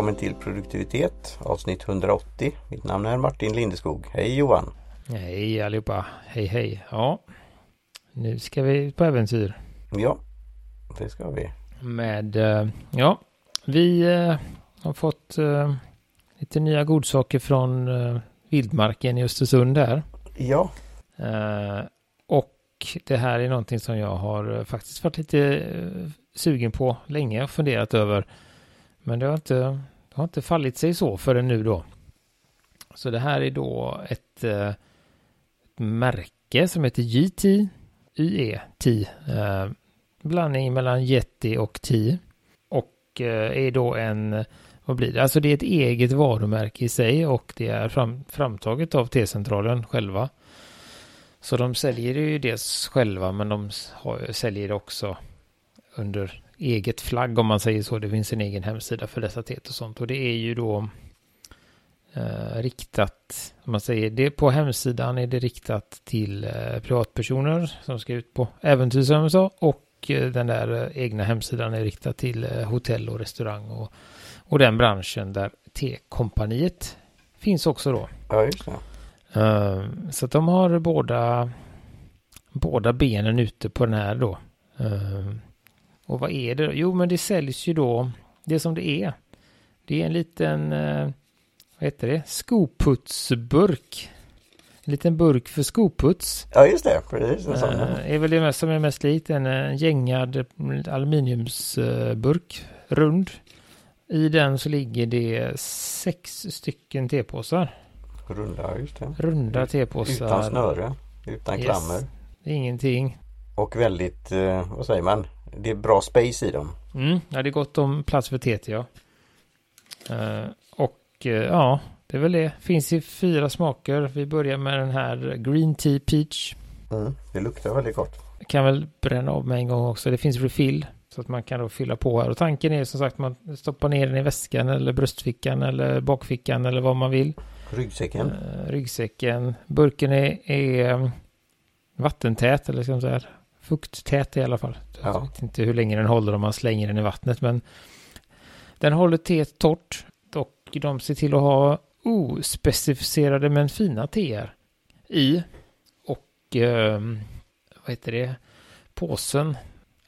välkommen till produktivitet avsnitt 180. Mitt namn är Martin Lindeskog. Hej Johan! Hej allihopa! Hej hej! Ja, nu ska vi på äventyr. Ja, det ska vi. Med, eh, ja, vi eh, har fått eh, lite nya godsaker från vildmarken i Östersund här. Ja. Och det här är någonting som jag har faktiskt varit lite sugen på länge och funderat över. Men det har inte, det har inte fallit sig så förrän nu då. Så det här är då ett, eh, ett märke som heter JT YE-T. Eh, blandning mellan Yeti och T. Och eh, är då en, vad blir det? Alltså det är ett eget varumärke i sig och det är fram, framtaget av T-centralen själva. Så de säljer det ju dels själva men de har, säljer det också under eget flagg om man säger så. Det finns en egen hemsida för dessa teet och sånt. Och det är ju då eh, riktat, om man säger det på hemsidan är det riktat till eh, privatpersoner som ska ut på äventyr som jag sa och eh, den där eh, egna hemsidan är riktad till eh, hotell och restaurang och, och den branschen där T-kompaniet finns också då. Ja, just det. Så de har båda, båda benen ute på den här då. Och vad är det? Jo, men det säljs ju då, det som det är. Det är en liten, uh, vad heter det, skoputsburk. En liten burk för skoputs. Ja, just det. Precis. Det är väl det som är mest likt. En gängad aluminiumsburk, rund. I den så ligger det sex stycken tepåsar. Runda, just det. Runda tepåsar. Utan snöre, utan yes. klammer. Ingenting. Och väldigt, eh, vad säger man, det är bra space i dem. Mm, ja, det är gott om plats för TT, ja. Uh, och uh, ja, det är väl det. Finns i fyra smaker. Vi börjar med den här Green Tea Peach. Mm, det luktar väldigt gott. Kan väl bränna av med en gång också. Det finns refill. Så att man kan då fylla på här. Och tanken är som sagt man stoppar ner den i väskan eller bröstfickan eller bakfickan eller vad man vill. Ryggsäcken. Uh, ryggsäcken. Burken är, är vattentät eller ska man säga fukttät i alla fall. Ja. Jag vet inte hur länge den håller om man slänger den i vattnet men den håller teet torrt och de ser till att ha ospecificerade men fina teer i. Och eh, vad heter det? Påsen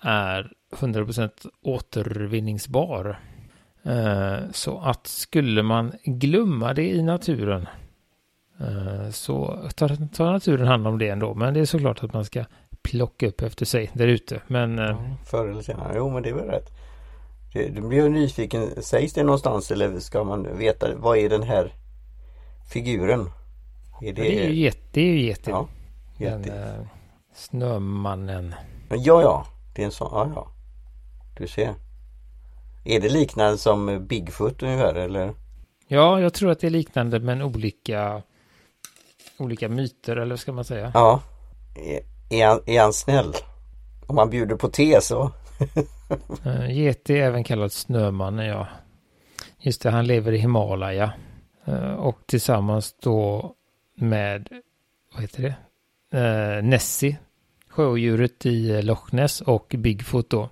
är 100% återvinningsbar. Eh, så att skulle man glömma det i naturen eh, så tar, tar, naturen hand om det ändå. Men det är såklart att man ska plocka upp efter sig där ute. Men... Eh, ja, förr eller senare. Jo men det är väl rätt. Du blir ju nyfiken. Sägs det någonstans eller ska man veta vad är den här figuren? Är det... Ja, det är ju get, det är ju getin. Ja, Den uh, snömannen. Ja, ja. Det är en sån. Ja, ja. Du ser. Är det liknande som Bigfoot ungefär eller? Ja, jag tror att det är liknande men olika olika myter eller vad ska man säga? Ja. Är, han, är han snäll? Om man bjuder på te så? uh, Yeti är även kallad Snömannen, ja. Just det, han lever i Himalaya. Uh, och tillsammans då med, vad heter det? Uh, Nessie, sjödjuret i Loch Ness och Bigfoot då.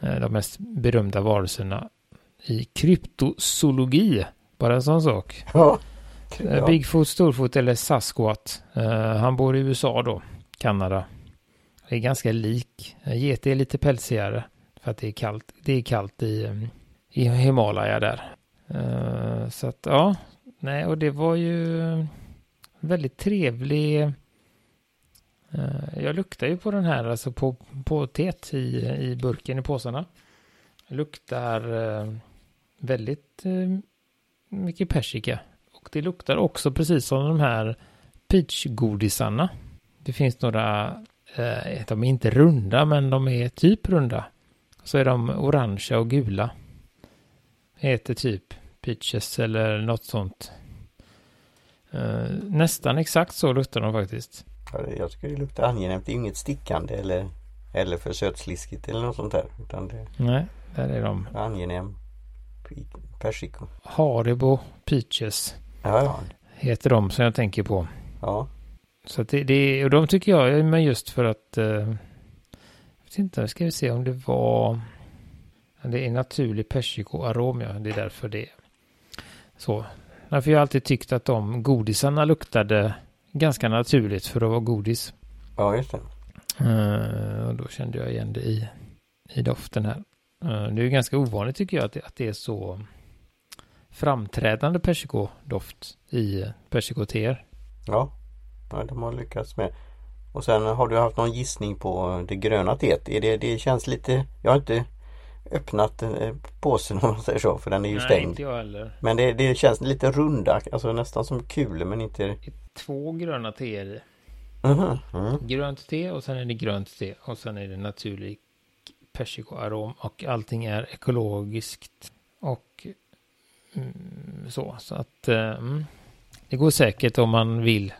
De mest berömda varelserna i kryptozoologi. Bara en sån sak. Ja. Ja. Bigfoot, Storfot eller Sasquatch. han bor i USA då, Kanada. Det är ganska lik. Get är lite pälsigare för att det är kallt. Det är kallt i, i Himalaya där. Uh, så att ja, nej och det var ju väldigt trevlig. Uh, jag luktar ju på den här, alltså på, på teet i, i burken i påsarna. Luktar uh, väldigt mycket persika. Och det luktar också precis som de här peachgodisarna. Det finns några Eh, de är inte runda, men de är typ runda. Så är de orangea och gula. Heter typ peaches eller något sånt. Eh, nästan exakt så luktar de faktiskt. jag tycker det luktar angenämt. Det är inget stickande eller, eller för sötsliskigt eller något sånt där. Utan det Nej, där är de. Angenäm persiko. Haribo Peaches. Ja, ja. Heter de som jag tänker på. Ja. Så det, det, och de tycker jag, men just för att, eh, jag vet inte, ska vi se om det var, Det är naturlig persikoarom, ja. Det är därför det är så. Därför jag har alltid tyckt att de godisarna luktade ganska naturligt för att vara godis. Ja, just det. Uh, och då kände jag igen det i, i doften här. Uh, det är ganska ovanligt tycker jag att det, att det är så framträdande persikodoft i persikoteer. Ja. Ja, de har lyckats med. Och sen har du haft någon gissning på det gröna teet. Är det, det känns lite, jag har inte öppnat eh, påsen om man säger så för den är ju Nej, stängd. inte jag heller. Men det, det känns lite runda, alltså nästan som kulor men inte... Det är två gröna teer i. Mhm, mm. Grönt te och sen är det grönt te och sen är det naturlig persikoarom och allting är ekologiskt och mm, så. Så att eh, mm, det går säkert om man vill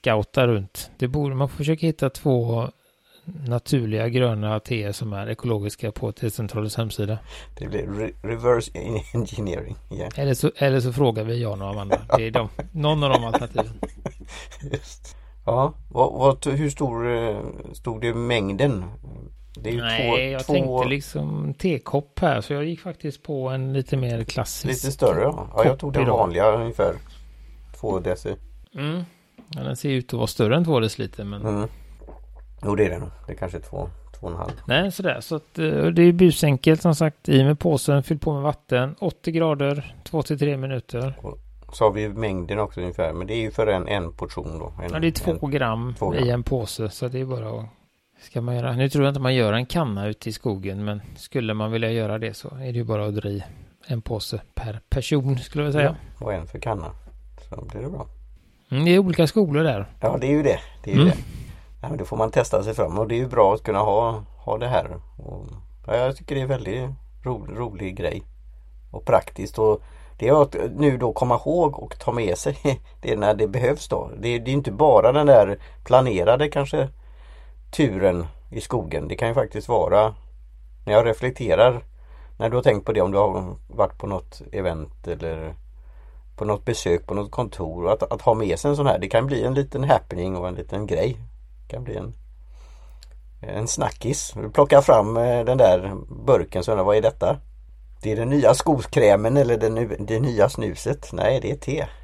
scouta runt. Det borde man försöka hitta två naturliga gröna teer som är ekologiska på T-centralens hemsida. Det blir re reverse engineering igen. Eller så, eller så frågar vi Jan och Amanda. Det är de, någon av de alternativen. Just. Ja, vad, vad, hur stor eh, stod det mängden? Det Nej, två, jag två, tänkte liksom tekopp här så jag gick faktiskt på en lite mer klassisk. lite större. Ja, ja jag tog den vanliga ungefär två deci. Mm. Ja, den ser ut att vara större än två deciliter men Mm. Jo det är det nog. Det är kanske två, två och en halv. nej sådär så att eh, det är busenkelt som sagt i med påsen, fyll på med vatten 80 grader 2 till 3 minuter. Så har vi mängden också ungefär. Men det är ju för en, en portion då. En, Ja, det är två en, gram två gram. i en påse så det är bara att ska man göra. Nu tror jag inte man gör en kanna ute i skogen men skulle man vilja göra det så är det ju bara att dra i en påse per person skulle jag säga. ja, och en för kanna. Så blir det bra. Mm, det är olika skolor där. Ja det är ju det. Det är ju Mm. det. Ja, men då får man testa sig fram och det är ju bra att kunna ha, ha det här. Och, ja, jag tycker det är en väldigt ro, rolig grej. Och praktiskt. Och det är att nu då komma ihåg och ta med sig det när det behövs då. Det, det är inte bara den där planerade kanske turen i skogen. Det kan ju faktiskt vara när jag reflekterar när du har tänkt på det om du har varit på något event eller på något besök på något kontor. Att, att ha med sig en sån här. Det kan bli en liten happening och en liten grej. Det kan bli en en snackis. Du plockar fram eh, den där burken så undrar vad är detta? Det är den nya skokrämen eller det, nu, det nya snuset? Nej, det är te.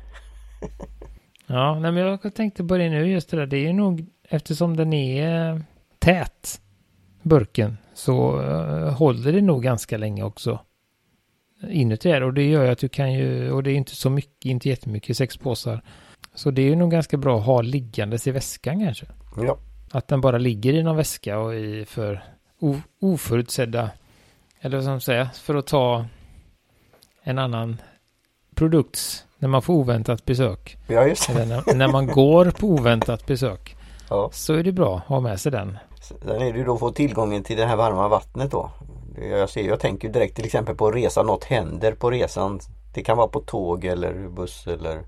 Ja, nej, men jag tänkte på det nu just det där. Det är nog eftersom den är tät burken så eh, håller det nog ganska länge också inuti där och det gör ju att du kan ju och det är inte så mycket, inte jättemycket sex påsar. Så det är ju nog ganska bra att ha liggandes i väskan kanske. Ja, Att den bara ligger i någon väska och i för oförutsedda eller vad ska man säga för att ta en annan produkt när man får oväntat besök. ja just det. När, när man går på oväntat besök Ja. så är det bra att ha med sig den. Sen är det ju då att få tillgången till det här varma vattnet då. Jag, ser, jag tänker direkt till exempel på resa. Något händer på resan. Det kan vara på tåg eller buss eller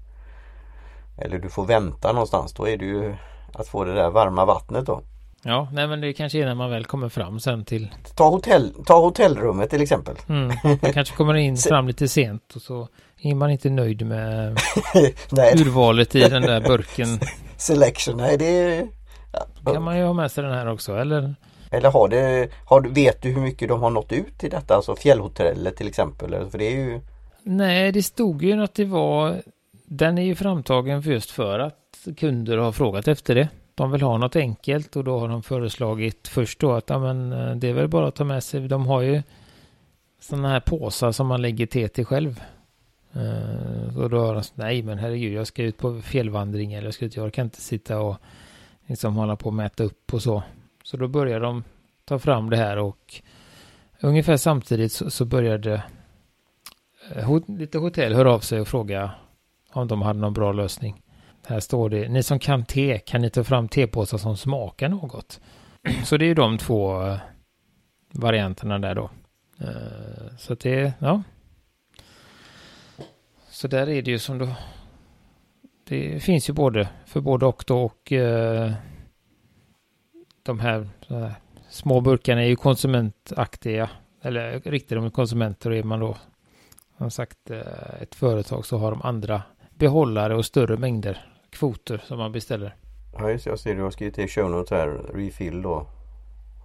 eller du får vänta någonstans. Då är det ju att få det där varma vattnet då. Ja, nej men det kanske är när man väl kommer fram sen till Ta, hotell, ta hotellrummet till exempel. mm, Man kanske kommer in fram lite sent och så är man inte nöjd med urvalet i den där burken. selection. Nej, det är... Ja. Kan man ju ha med sig den här också eller? Eller har det, har, vet du hur mycket de har nått ut i detta? Alltså fjällhotellet till exempel. För det är ju... Nej, det stod ju att det var Den är ju framtagen för just för att kunder har frågat efter det. De vill ha något enkelt och då har de föreslagit först då att ja, men, eh, det är väl bara att ta med sig. De har ju sådana här påsar som man lägger te till själv. Uh, och då har de sagt, nej men herregud jag ska ut på fjällvandring eller jag, ska ut, jag kan inte sitta och liksom hålla på och mäta upp och så. Så då började de ta fram det här och ungefär samtidigt så, så började eh, hot, lite hotell höra av sig och fråga om de hade någon bra lösning. Här står det, ni som kan te, kan ni ta fram tepåsar som smakar något? Så det är ju de två eh, varianterna där då. Eh, så att det, ja. Så där är det ju som då. Det finns ju både för både och då och de här, små burkarna är ju konsumentaktiga. Eller riktade mot konsumenter är man då som sagt eh, ett företag så har de andra behållare och större mängder kvoter som man beställer. Ja just jag ser du har skrivit i show notes här. Refill då.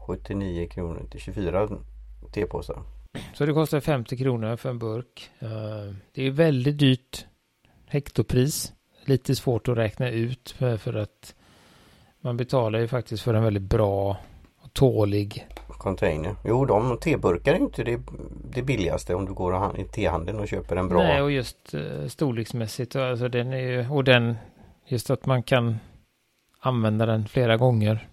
79 kronor till 24 tepåsar. Så det kostar 50 kronor för en burk. Eh, det är väldigt dyrt hektopris. Lite svårt att räkna ut för att man betalar ju faktiskt för en väldigt bra och tålig Container. Jo, de teburkar är inte det, det billigaste om du går i tehandeln och köper en bra. Nej, och just uh, storleksmässigt. Alltså den är ju, och den, just att man kan använda den flera gånger.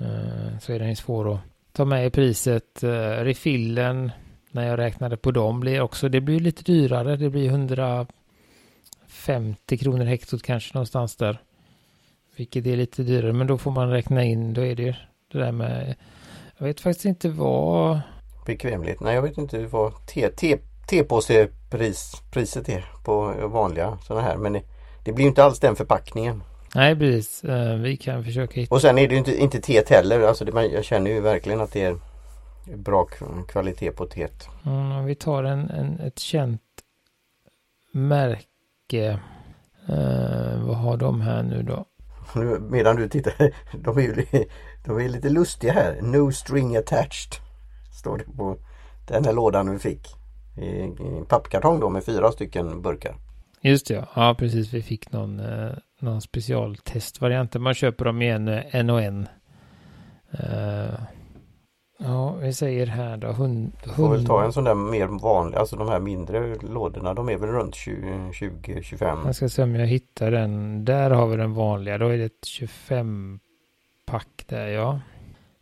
Uh, så är den ju svår att ta med i priset. Uh, refillen, när jag räknade på dem, blir också, det blir lite dyrare. Det blir 150 kronor hektot kanske någonstans där. Vilket är lite dyrare, men då får man räkna in, då är det det där med jag vet faktiskt inte vad... Bekvämlighet? Nej, jag vet inte vad tepåsepriset är på vanliga sådana här. Men det, det blir inte alls den förpackningen. Nej, precis. Uh, vi kan försöka hitta. Och sen är det ju inte, inte teet heller. Alltså det, jag känner ju verkligen att det är bra kvalitet på teet. Mm, vi tar en, en, ett känt märke. Uh, vad har de här nu då? Medan du tittar, de är ju de är lite lustiga här. No string attached. Står det på den här lådan vi fick. I, i pappkartong då med fyra stycken burkar. Just det, ja precis. Vi fick någon, eh, någon specialtestvariant. Man köper dem i en, eh, en och en. Uh, ja, vi säger här då. Hund, du får väl ta en sån där mer vanlig, alltså de här mindre lådorna. De är väl runt 20-25. Jag ska se om jag hittar den. Där har vi den vanliga. Då är det 25 pack där ja.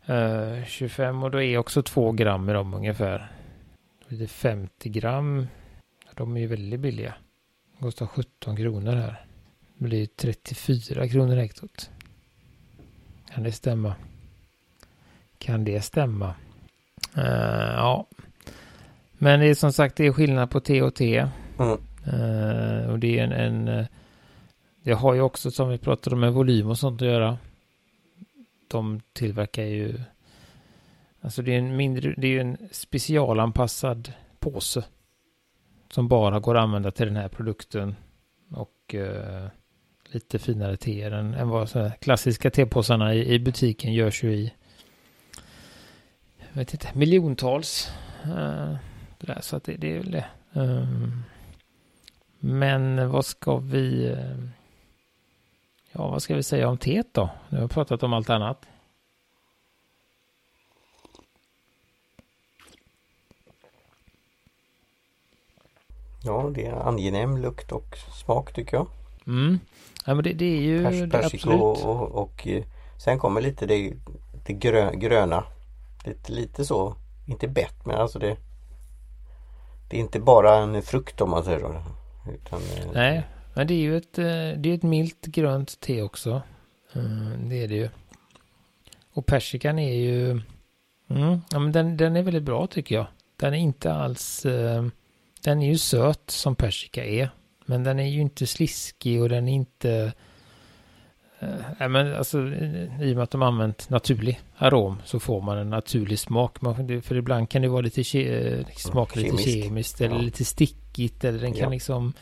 Uh, eh, 25 och då är också 2 gram i dem ungefär. Då är det 50 gram. De är ju väldigt billiga. De kostar 17 kronor här. Det blir 34 kronor hektot. Kan det stämma? Kan det stämma? Uh, ja. Men det är som sagt det är skillnad på T och T. Mm. Uh, och det är en, en det har ju också som vi pratade om med volym och sånt att göra de tillverkar ju Alltså det är en mindre, det är ju en specialanpassad påse. Som bara går att använda till den här produkten. Och eh, lite finare teer än, än vad så klassiska tepåsarna i, i butiken görs ju i. Jag vet inte, miljontals. Eh, det där, så att det, det är väl det. Um, men vad ska vi... Eh, Ja, vad ska vi säga om teet då? Nu har jag pratat om allt annat. Ja, det är angenäm lukt och smak tycker jag. Mm. Ja, men det, det är ju Pers, det absolut. Och, och, och, eh, sen kommer lite det, det grö, gröna. Lite, lite så, inte bett men alltså det Det är inte bara en frukt om man säger så. Utan, eh, Nej, men det är ju ett, eh, det är ett milt grönt te också. Eh, det är det ju. Och persikan är ju... Mm, ja, men den, den är väldigt bra tycker jag. Den är inte alls... Den är ju söt som persika är. Men den är ju inte sliskig och den är inte... Nej men alltså i och med att de använt naturlig arom så får man en naturlig smak. Man, för ibland kan det vara lite ke, smaka lite kemiskt eller ja. lite stickigt eller den kan ja. liksom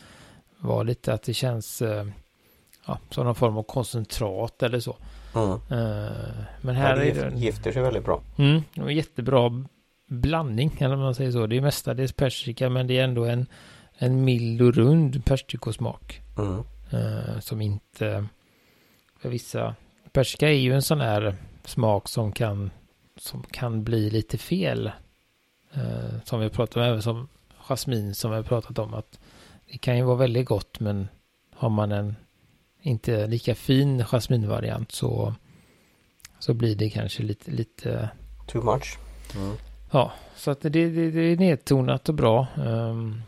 var lite att det känns eh, ja, som någon form av koncentrat eller så. Mm. Eh, men här ja, det är det gifter sig väldigt bra. Mm, och jättebra blandning eller man säger så. Det är mestadels persika men det är ändå en, en mild och rund persikosmak. Mm. Uh, som inte för vissa persika är ju en sån här smak som kan som kan bli lite fel. Uh, som vi pratat om även som jasmin som vi har pratat om att det kan ju vara väldigt gott men har man en inte lika fin jasminvariant så så blir det kanske lite lite too much. Mm. Ja, så att det, det, det, är nedtonat och bra. Um,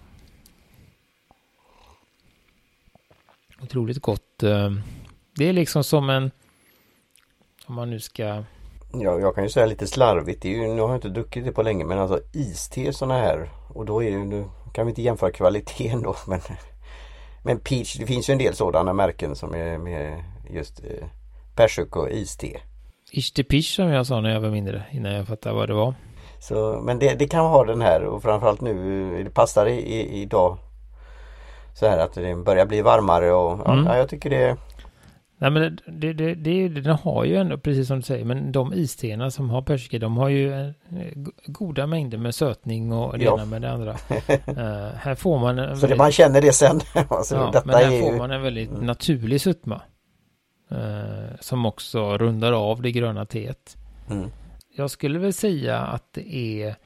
otroligt gott. Um, det är liksom som en om man nu ska Ja, jag kan ju säga lite slarvigt. Det är ju, nu har jag inte druckit det på länge men alltså iste sådana här och då är det ju kan vi inte jämföra kvaliteten då men Men Peach, det finns ju en del sådana märken som är med just eh, persik och iste. Ishte Peach som jag sa när jag var mindre innan jag fattade vad det var. Så, men det, det kan ha den här och framförallt nu, det passar i, i, idag Så här att det börjar bli varmare och mm. ja, jag tycker det Nej men det, det, det, den har ju ändå, precis som du säger, men de istenar som har persika, de har ju eh, goda mängder med sötning och det ja. ena med det andra. uh, här får man Så väldigt, man känner det sen. alltså, ja, men här får man en väldigt mm. naturlig sötma. Uh, som också rundar av det gröna teet. Mm. Jag skulle väl säga att det är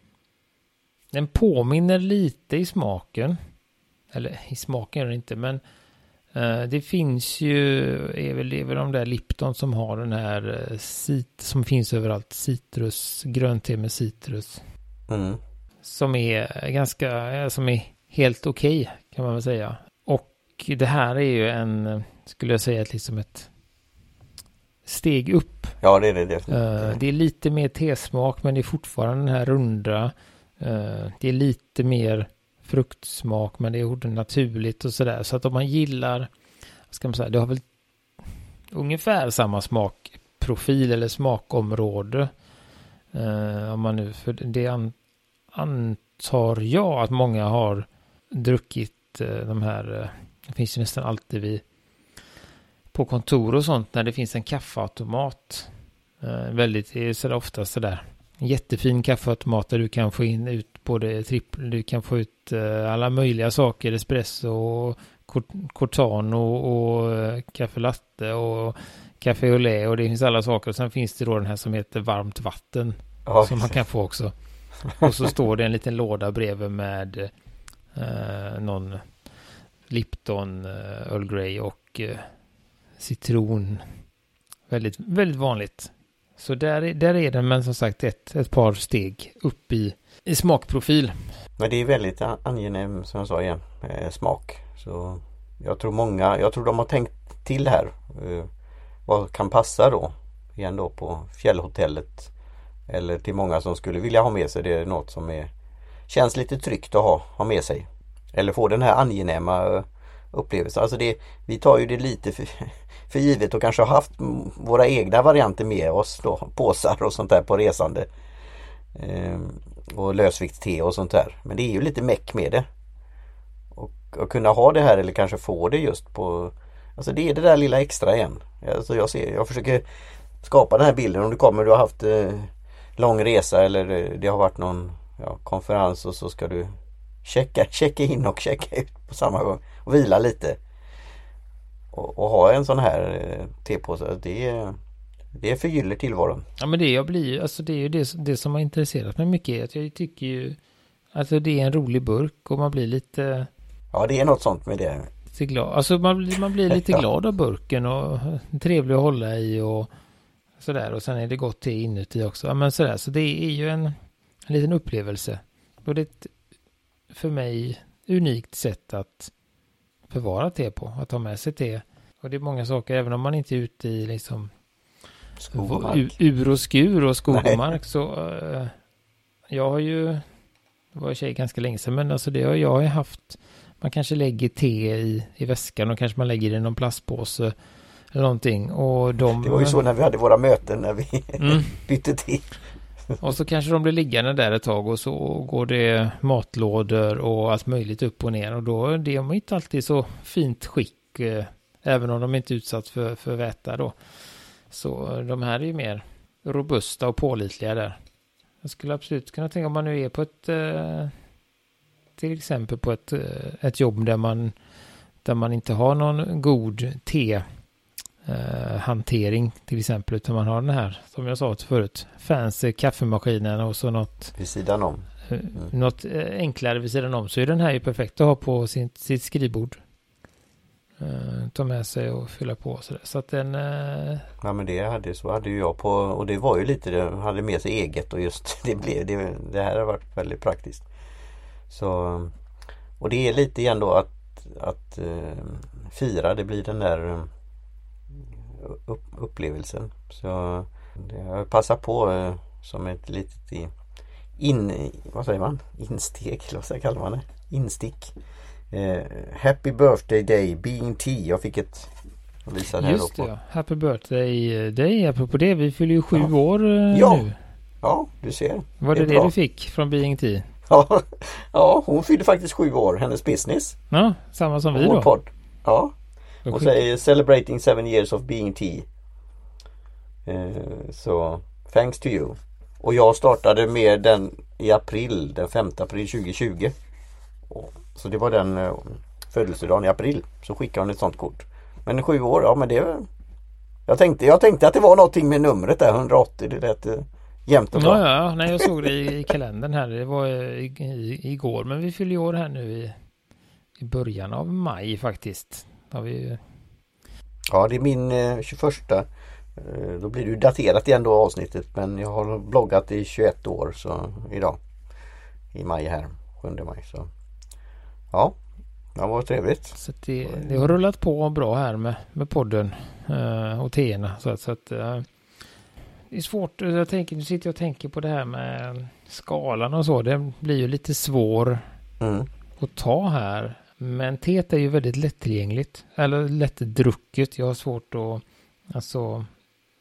den påminner lite i smaken. Eller i smaken är det inte, men det finns ju, är väl, är väl de där Lipton som har den här uh, cit, som finns överallt, citrus, grönte med citrus. Mm. Som är ganska, som är helt okej okay, kan man väl säga. Och det här är ju en, skulle jag säga, liksom ett steg upp. Ja, det är det definitivt. Det är lite mer tesmak, men det är fortfarande den här runda Eh, det är lite mer fruktsmak men det är naturligt och sådär. Så att om man gillar, ska man säga, det har väl ungefär samma smakprofil eller smakområde. Eh, om man nu, för det an, antar jag att många har druckit eh, de här, eh, det finns ju nästan alltid vid på kontor och sånt när det finns en kaffeautomat. Eh, väldigt, det är sådär oftast sådär jättefin kaffeautomat där du kan få in ut både trippel, du kan få ut uh, alla möjliga saker, espresso och cortano och, kaffe latte och kaffe au lait och det finns alla saker. Och sen finns det då den här som heter varmt vatten oh. som man kan få också. Och så står det en liten låda bredvid med uh, någon Lipton, uh, Earl Grey och uh, citron. Väldigt, väldigt vanligt. Så där, där är den, men som sagt ett, ett par steg upp i, i smakprofil. Men det är väldigt angenäm, som jag sa igen, eh, smak. Så jag tror många, jag tror de har tänkt till här. Eh, vad kan passa då? Igen då på fjällhotellet. Eller till många som skulle vilja ha med sig det är något som är Känns lite tryggt att ha, ha med sig. Eller få den här angenäma eh, upplevelse. Alltså det, vi tar ju det lite för, för givet och kanske har haft våra egna varianter med oss då, påsar och sånt där på resande. Ehm, och lösviktste och sånt där. Men det är ju lite meck med det. Och, och kunna ha det här eller kanske få det just på Alltså det är det där lilla extra igen. Alltså jag, ser, jag försöker skapa den här bilden om du kommer, du har haft eh, lång resa eller eh, det har varit någon ja, konferens och så ska du checka, checka in och checka ut på samma gång och vila lite. Och, och ha en sån här eh, tepåse, det, det förgyller tillvaron. Ja men det jag blir alltså det är ju det, det som har intresserat mig mycket. Att jag tycker ju Alltså det är en rolig burk och man blir lite Ja det är något sånt med det. Lite glad. Alltså man, blir, man blir lite glad av burken och trevlig att hålla i och sådär. Och sen är det gott te inuti också. Ja, men sådär. Så det är ju en, en liten upplevelse. Är ett, för mig unikt sätt att förvara te på. Att ha med sig te. Och det är många saker, även om man inte är ute i liksom skog och ur och skur och skog och mark så uh, jag har ju det var i sig ganska länge sedan men alltså det har jag har haft man kanske lägger te i, i väskan och kanske man lägger det i någon plastpåse eller någonting och de Det var ju så när vi hade våra möten när vi mm. bytte te och så kanske de blir liggande där ett tag och så går det matlådor och allt möjligt upp och ner och då är de inte alltid så fint skick eh, även om de inte är utsatt för, för väta då. Så de här är ju mer robusta och pålitliga där. Jag skulle absolut kunna tänka om man nu är på ett eh, till exempel på ett, eh, ett jobb där man där man inte har någon god te eh, hantering till exempel. Utan man har den här, som jag sa förut, fancy kaffemaskinen och så något. Vid sidan om. Eh, mm. Något eh, enklare vid sidan om. Så är den här ju perfekt att ha på sin, sitt skrivbord. Eh, ta med sig och fylla på och sådär. Så att den... Eh... Ja men det hade, så hade ju jag på och det var ju lite det, hade med sig eget och just det blev det, det här har varit väldigt praktiskt. Så och det är lite igen då att, att uh, fira det blir den där upp, upplevelsen. Så jag passar på eh, som ett litet in, vad säger man? Insteg, eller vad kallar man det? Instick. Eh, Happy birthday day, being T. Jag fick ett visa här Just det, ja. Happy birthday day. Apropå det, vi fyller ju sju ja. år eh, ja. nu. Ja, du ser. Var det det, det du fick från Being T? Ja, ja, hon fyllde faktiskt sju år, hennes business. Ja, samma som vi då. Podd. Ja, Och säger celebrating seven years of being tea. Eh, så thanks to you. Och jag startade med den i april, den 5 april 2020. Och, så det var den eh, födelsedagen i april. Så skickade hon ett sånt kort. Men sju år, ja men det är jag tänkte, jag tänkte att det var någonting med numret där 180. Det lät eh, jämnt och bra. Ja, ja, nej, jag såg det i, i kalendern här. Det var eh, i, i, igår. Men vi fyller ju år här nu i, i början av maj faktiskt. Har vi, Ja, det är min eh, 21. Eh, Då blir det ju daterat igen då avsnittet. Men jag har bloggat i 21 år så idag. I maj här, 7 maj. Så. Ja, det var trevligt. så det, det har rullat på bra här med, med podden eh, och teerna. Så, att- så att eh, det är svårt. Jag tänker, nu sitter jag och tänker på det här med skalan och så. Det blir ju lite svår Mm. att ta här. Men teet är ju väldigt lättillgängligt. Eller lättdrucket. Jag har svårt att... Alltså...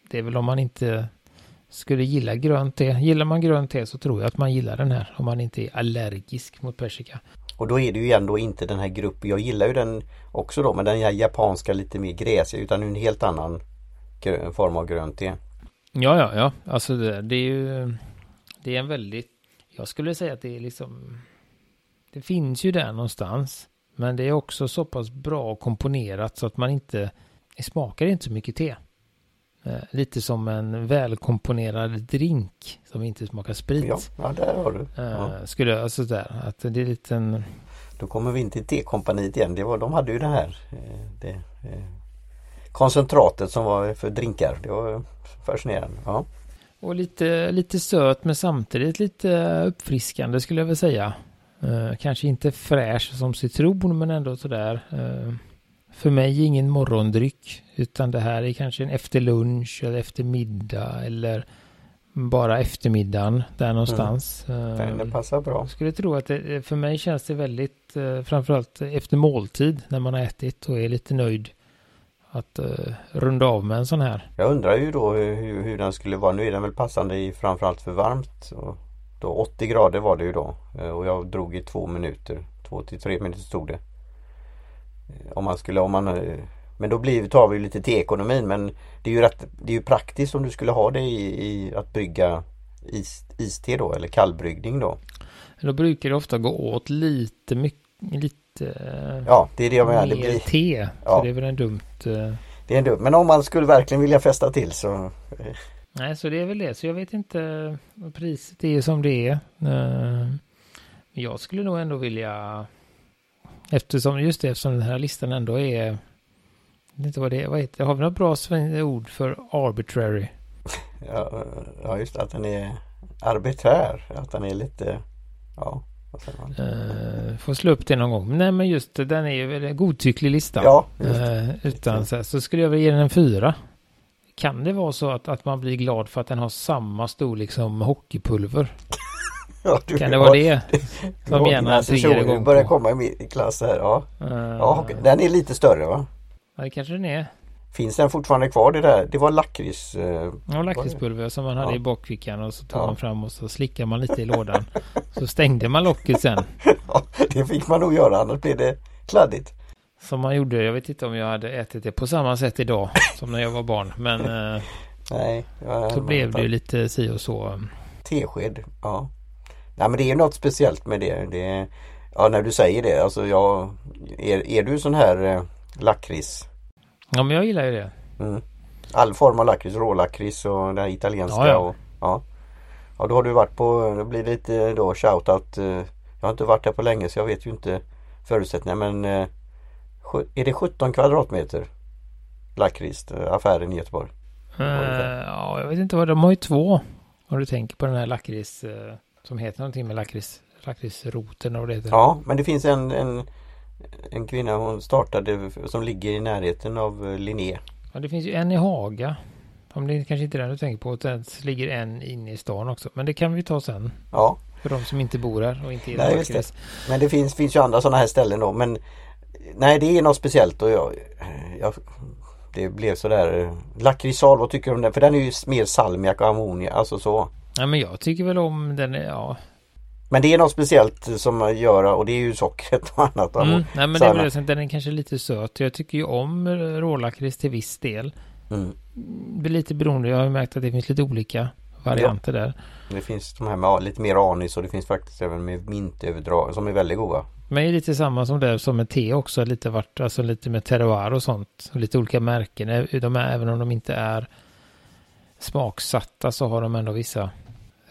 Det är väl om man inte skulle gilla grönt te. Gillar man grönt te så tror jag att man gillar den här. Om man inte är allergisk mot persika. Och då är det ju igen då inte den här gruppen. Jag gillar ju den också då men den här japanska lite mer gräsiga utan en helt annan form av grönt te. Ja, ja, ja. Alltså det, det är ju... Det är en väldigt... Jag skulle säga att det är liksom... Det finns ju där någonstans. Men det är också så pass bra komponerat så att man inte... Smakar inte så mycket te. Eh, lite som en välkomponerad drink som inte smakar sprit. Ja, ja där har du. Eh, Ja. Skulle jag, alltså där, att det är lite en... Då kommer vi in till tekompaniet igen. Det var, de hade ju det här eh, det, koncentratet som var för drinkar. Det var fascinerande. Ja. Och lite, lite söt men samtidigt lite uppfriskande skulle jag väl säga. Eh, kanske inte fräsch som citron men ändå sådär. Eh, för mig ingen morgondryck utan det här är kanske en efter lunch eller efter middag eller bara eftermiddagen där någonstans. Den, Eh, den passar bra. jag skulle tro att det, för mig känns det väldigt, framförallt efter måltid när man har ätit och är lite nöjd att runda av med en sån här. Jag undrar ju då hur, hur den skulle vara. Nu är den väl passande i framförallt för varmt. Och då 80 grader var det ju då. Eh, Och jag drog i två minuter. Två till tre minuter stod det. Eh, Om man skulle, om man eh, Men då blir, tar vi ju lite teekonomin men det är ju rätt, det är ju praktiskt om du skulle ha det i, i att brygga is, iste då eller kallbryggning då. Då brukar det ofta gå åt lite mycket, lite Ja det är det jag menar. Det, blir, te. Ja. Så det är väl en dumt. det är en dum. Men om man skulle verkligen vilja fästa till så nej, så det är väl det. Så jag vet inte. Priset är som det är. Eh, Men jag skulle nog ändå vilja. Eftersom just det, eftersom den här listan ändå är. Jag vet inte vad det är. Vad heter det? Har vi något bra ord för arbitrary? Ja, ja just att den är arbiträr. Att den är lite Ja? Uh, får slå upp det någon gång. Nej men just den är ju en godtycklig lista. Ja. Eh, utan så, här, så skulle jag väl ge den en fyra. Kan det vara så att, att man blir glad för att den har samma storlek som hockeypulver? Ja, du- Kan det vara det? Som Nancy triggar igång börjar komma i min klass här. Ja. Eh, ja, den är lite större va? ja, det kanske den är. Finns den fortfarande kvar det där? Det var lakrits. eh, Ja, lakritspulver som man hade Ja. i bakfickan och så tog Ja. man fram och så slickade man lite i lådan. så stängde man locket sen. Ja, det fick man nog göra annars blir det kladdigt. Som man gjorde, jag vet inte om jag hade ätit det på samma sätt idag som när jag var barn. Men eh, Nej, så blev det ju lite si och så. Tesked, ja. Nej men det är något speciellt med det. det ja när du säger det, alltså jag Är, är du sån här eh, lakrits? Ja, men jag gillar ju det. Mm. All form av lakrits, rålakrits och det här italienska Ja, ja. och ja. Ja då har du varit på, det blir lite då shoutout eh, Jag har inte varit där på länge så jag vet ju inte förutsättningarna men eh, Är det 17 kvadratmeter? Lakrits, eh, affären i Göteborg. Ungefär. ja, jag vet inte vad, de har ju två. Om du tänker på den här lakrits eh, som heter någonting med lakrits, lakritsroten och det heter. Ja, men det finns en, en, en kvinna hon startade som ligger i närheten av Linné. Ja, det finns ju en i Haga. Om det kanske inte är den du tänker på. Det ligger en inne i stan också. Men det kan vi ta sen. Ja, För de som inte bor här och inte är Nej, det. men det finns, finns ju andra sådana här ställen då. Men nej, det är något speciellt och jag, jag det blev sådär Lakritssal, vad tycker du om den? För den är ju mer salmiak och ammoniak, alltså så. Nej men jag tycker väl om den. är- Ja. Men det är något speciellt som gör och det är ju sockret och annat. Mm. Nej men det är väl den är kanske lite söt. Jag tycker ju om rålakrits till viss del. Mm. Lite beroende. Jag har märkt att det finns lite olika varianter ja. där. Det finns de här med lite mer anis och det finns faktiskt även med mintöverdrag som är väldigt goda. Men det är lite samma som det som med te också. Lite vart, alltså lite med terroir och sånt. Och lite olika märken. Eh, de är, även om de inte är smaksatta så har de ändå vissa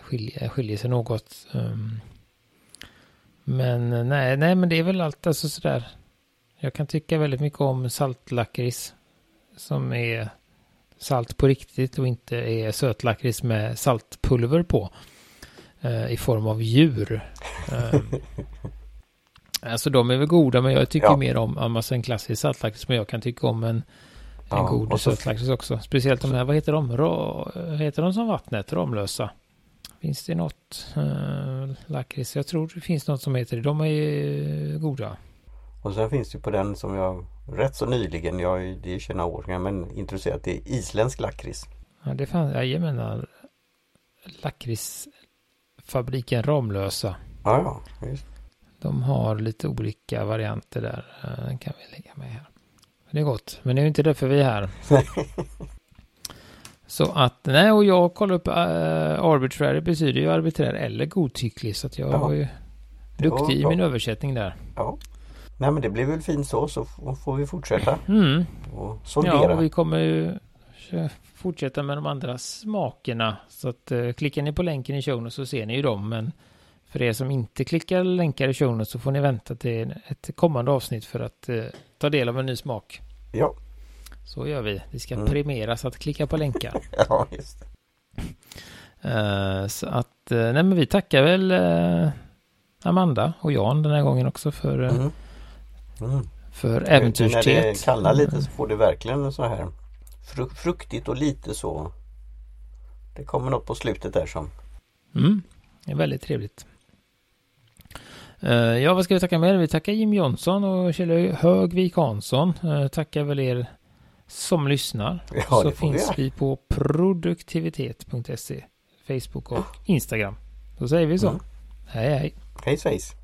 skiljer, skiljer sig något. Um, men eh, nej, nej, men det är väl allt alltså sådär. Jag kan tycka väldigt mycket om saltlakrits som är salt på riktigt och inte är sötlakrits med saltpulver på. Uh, I form av djur. Ehm. Alltså de är väl goda men jag tycker ja. mer om alltså en klassisk saltlakrits men jag kan tycka om en, en ja, god sötlakrits också. Speciellt de här, vad heter de? Rå, heter de som vattnet? Ramlösa? Finns det något uh, lakrits? Jag tror det finns något som heter det. De är goda. Och sen finns det på den som jag rätt så nyligen, jag, det är 21 år gammal, men intresserat, det är isländsk lakrits. Ja, det fanns, jag menar lakritsfabriken Ramlösa. Ja, ja, just. De har lite olika varianter där. Den kan vi lägga med här. Det är gott, men det är ju inte därför vi är här. Så att, nej, och jag kollar upp uh, arbitrary betyder ju arbiträr eller godtycklig. Så att jag ja. var ju duktig i min översättning där. Ja. Nej men det blir väl fint så, så får vi fortsätta. Mm. Och sondera. Ja, och vi kommer ju fortsätta med de andra smakerna. Så att uh, klickar ni på länken i showen så ser ni ju dem. Men för er som inte klickar länkar i showen så får ni vänta till ett kommande avsnitt för att uh, ta del av en ny smak. Ja. Så gör vi. Vi ska mm. premieras att klicka på länkar. ja, just det. Uh, så att, uh, nej men vi tackar väl uh, Amanda och Jan den här gången också för, mm. Mm. för äventyrstet. När det kallnar lite så får det verkligen så här fru fruktigt och lite så. Det kommer något på slutet där som. Mm. Det är väldigt trevligt. Ja, vad ska vi tacka mer? Vi tackar Jim Jonsson och Kjell Högvik Hansson. Tackar väl er som lyssnar ja, så finns vi, vi på produktivitet.se Facebook och Instagram. Då säger vi så. Mm. Hej hej. Hej svejs.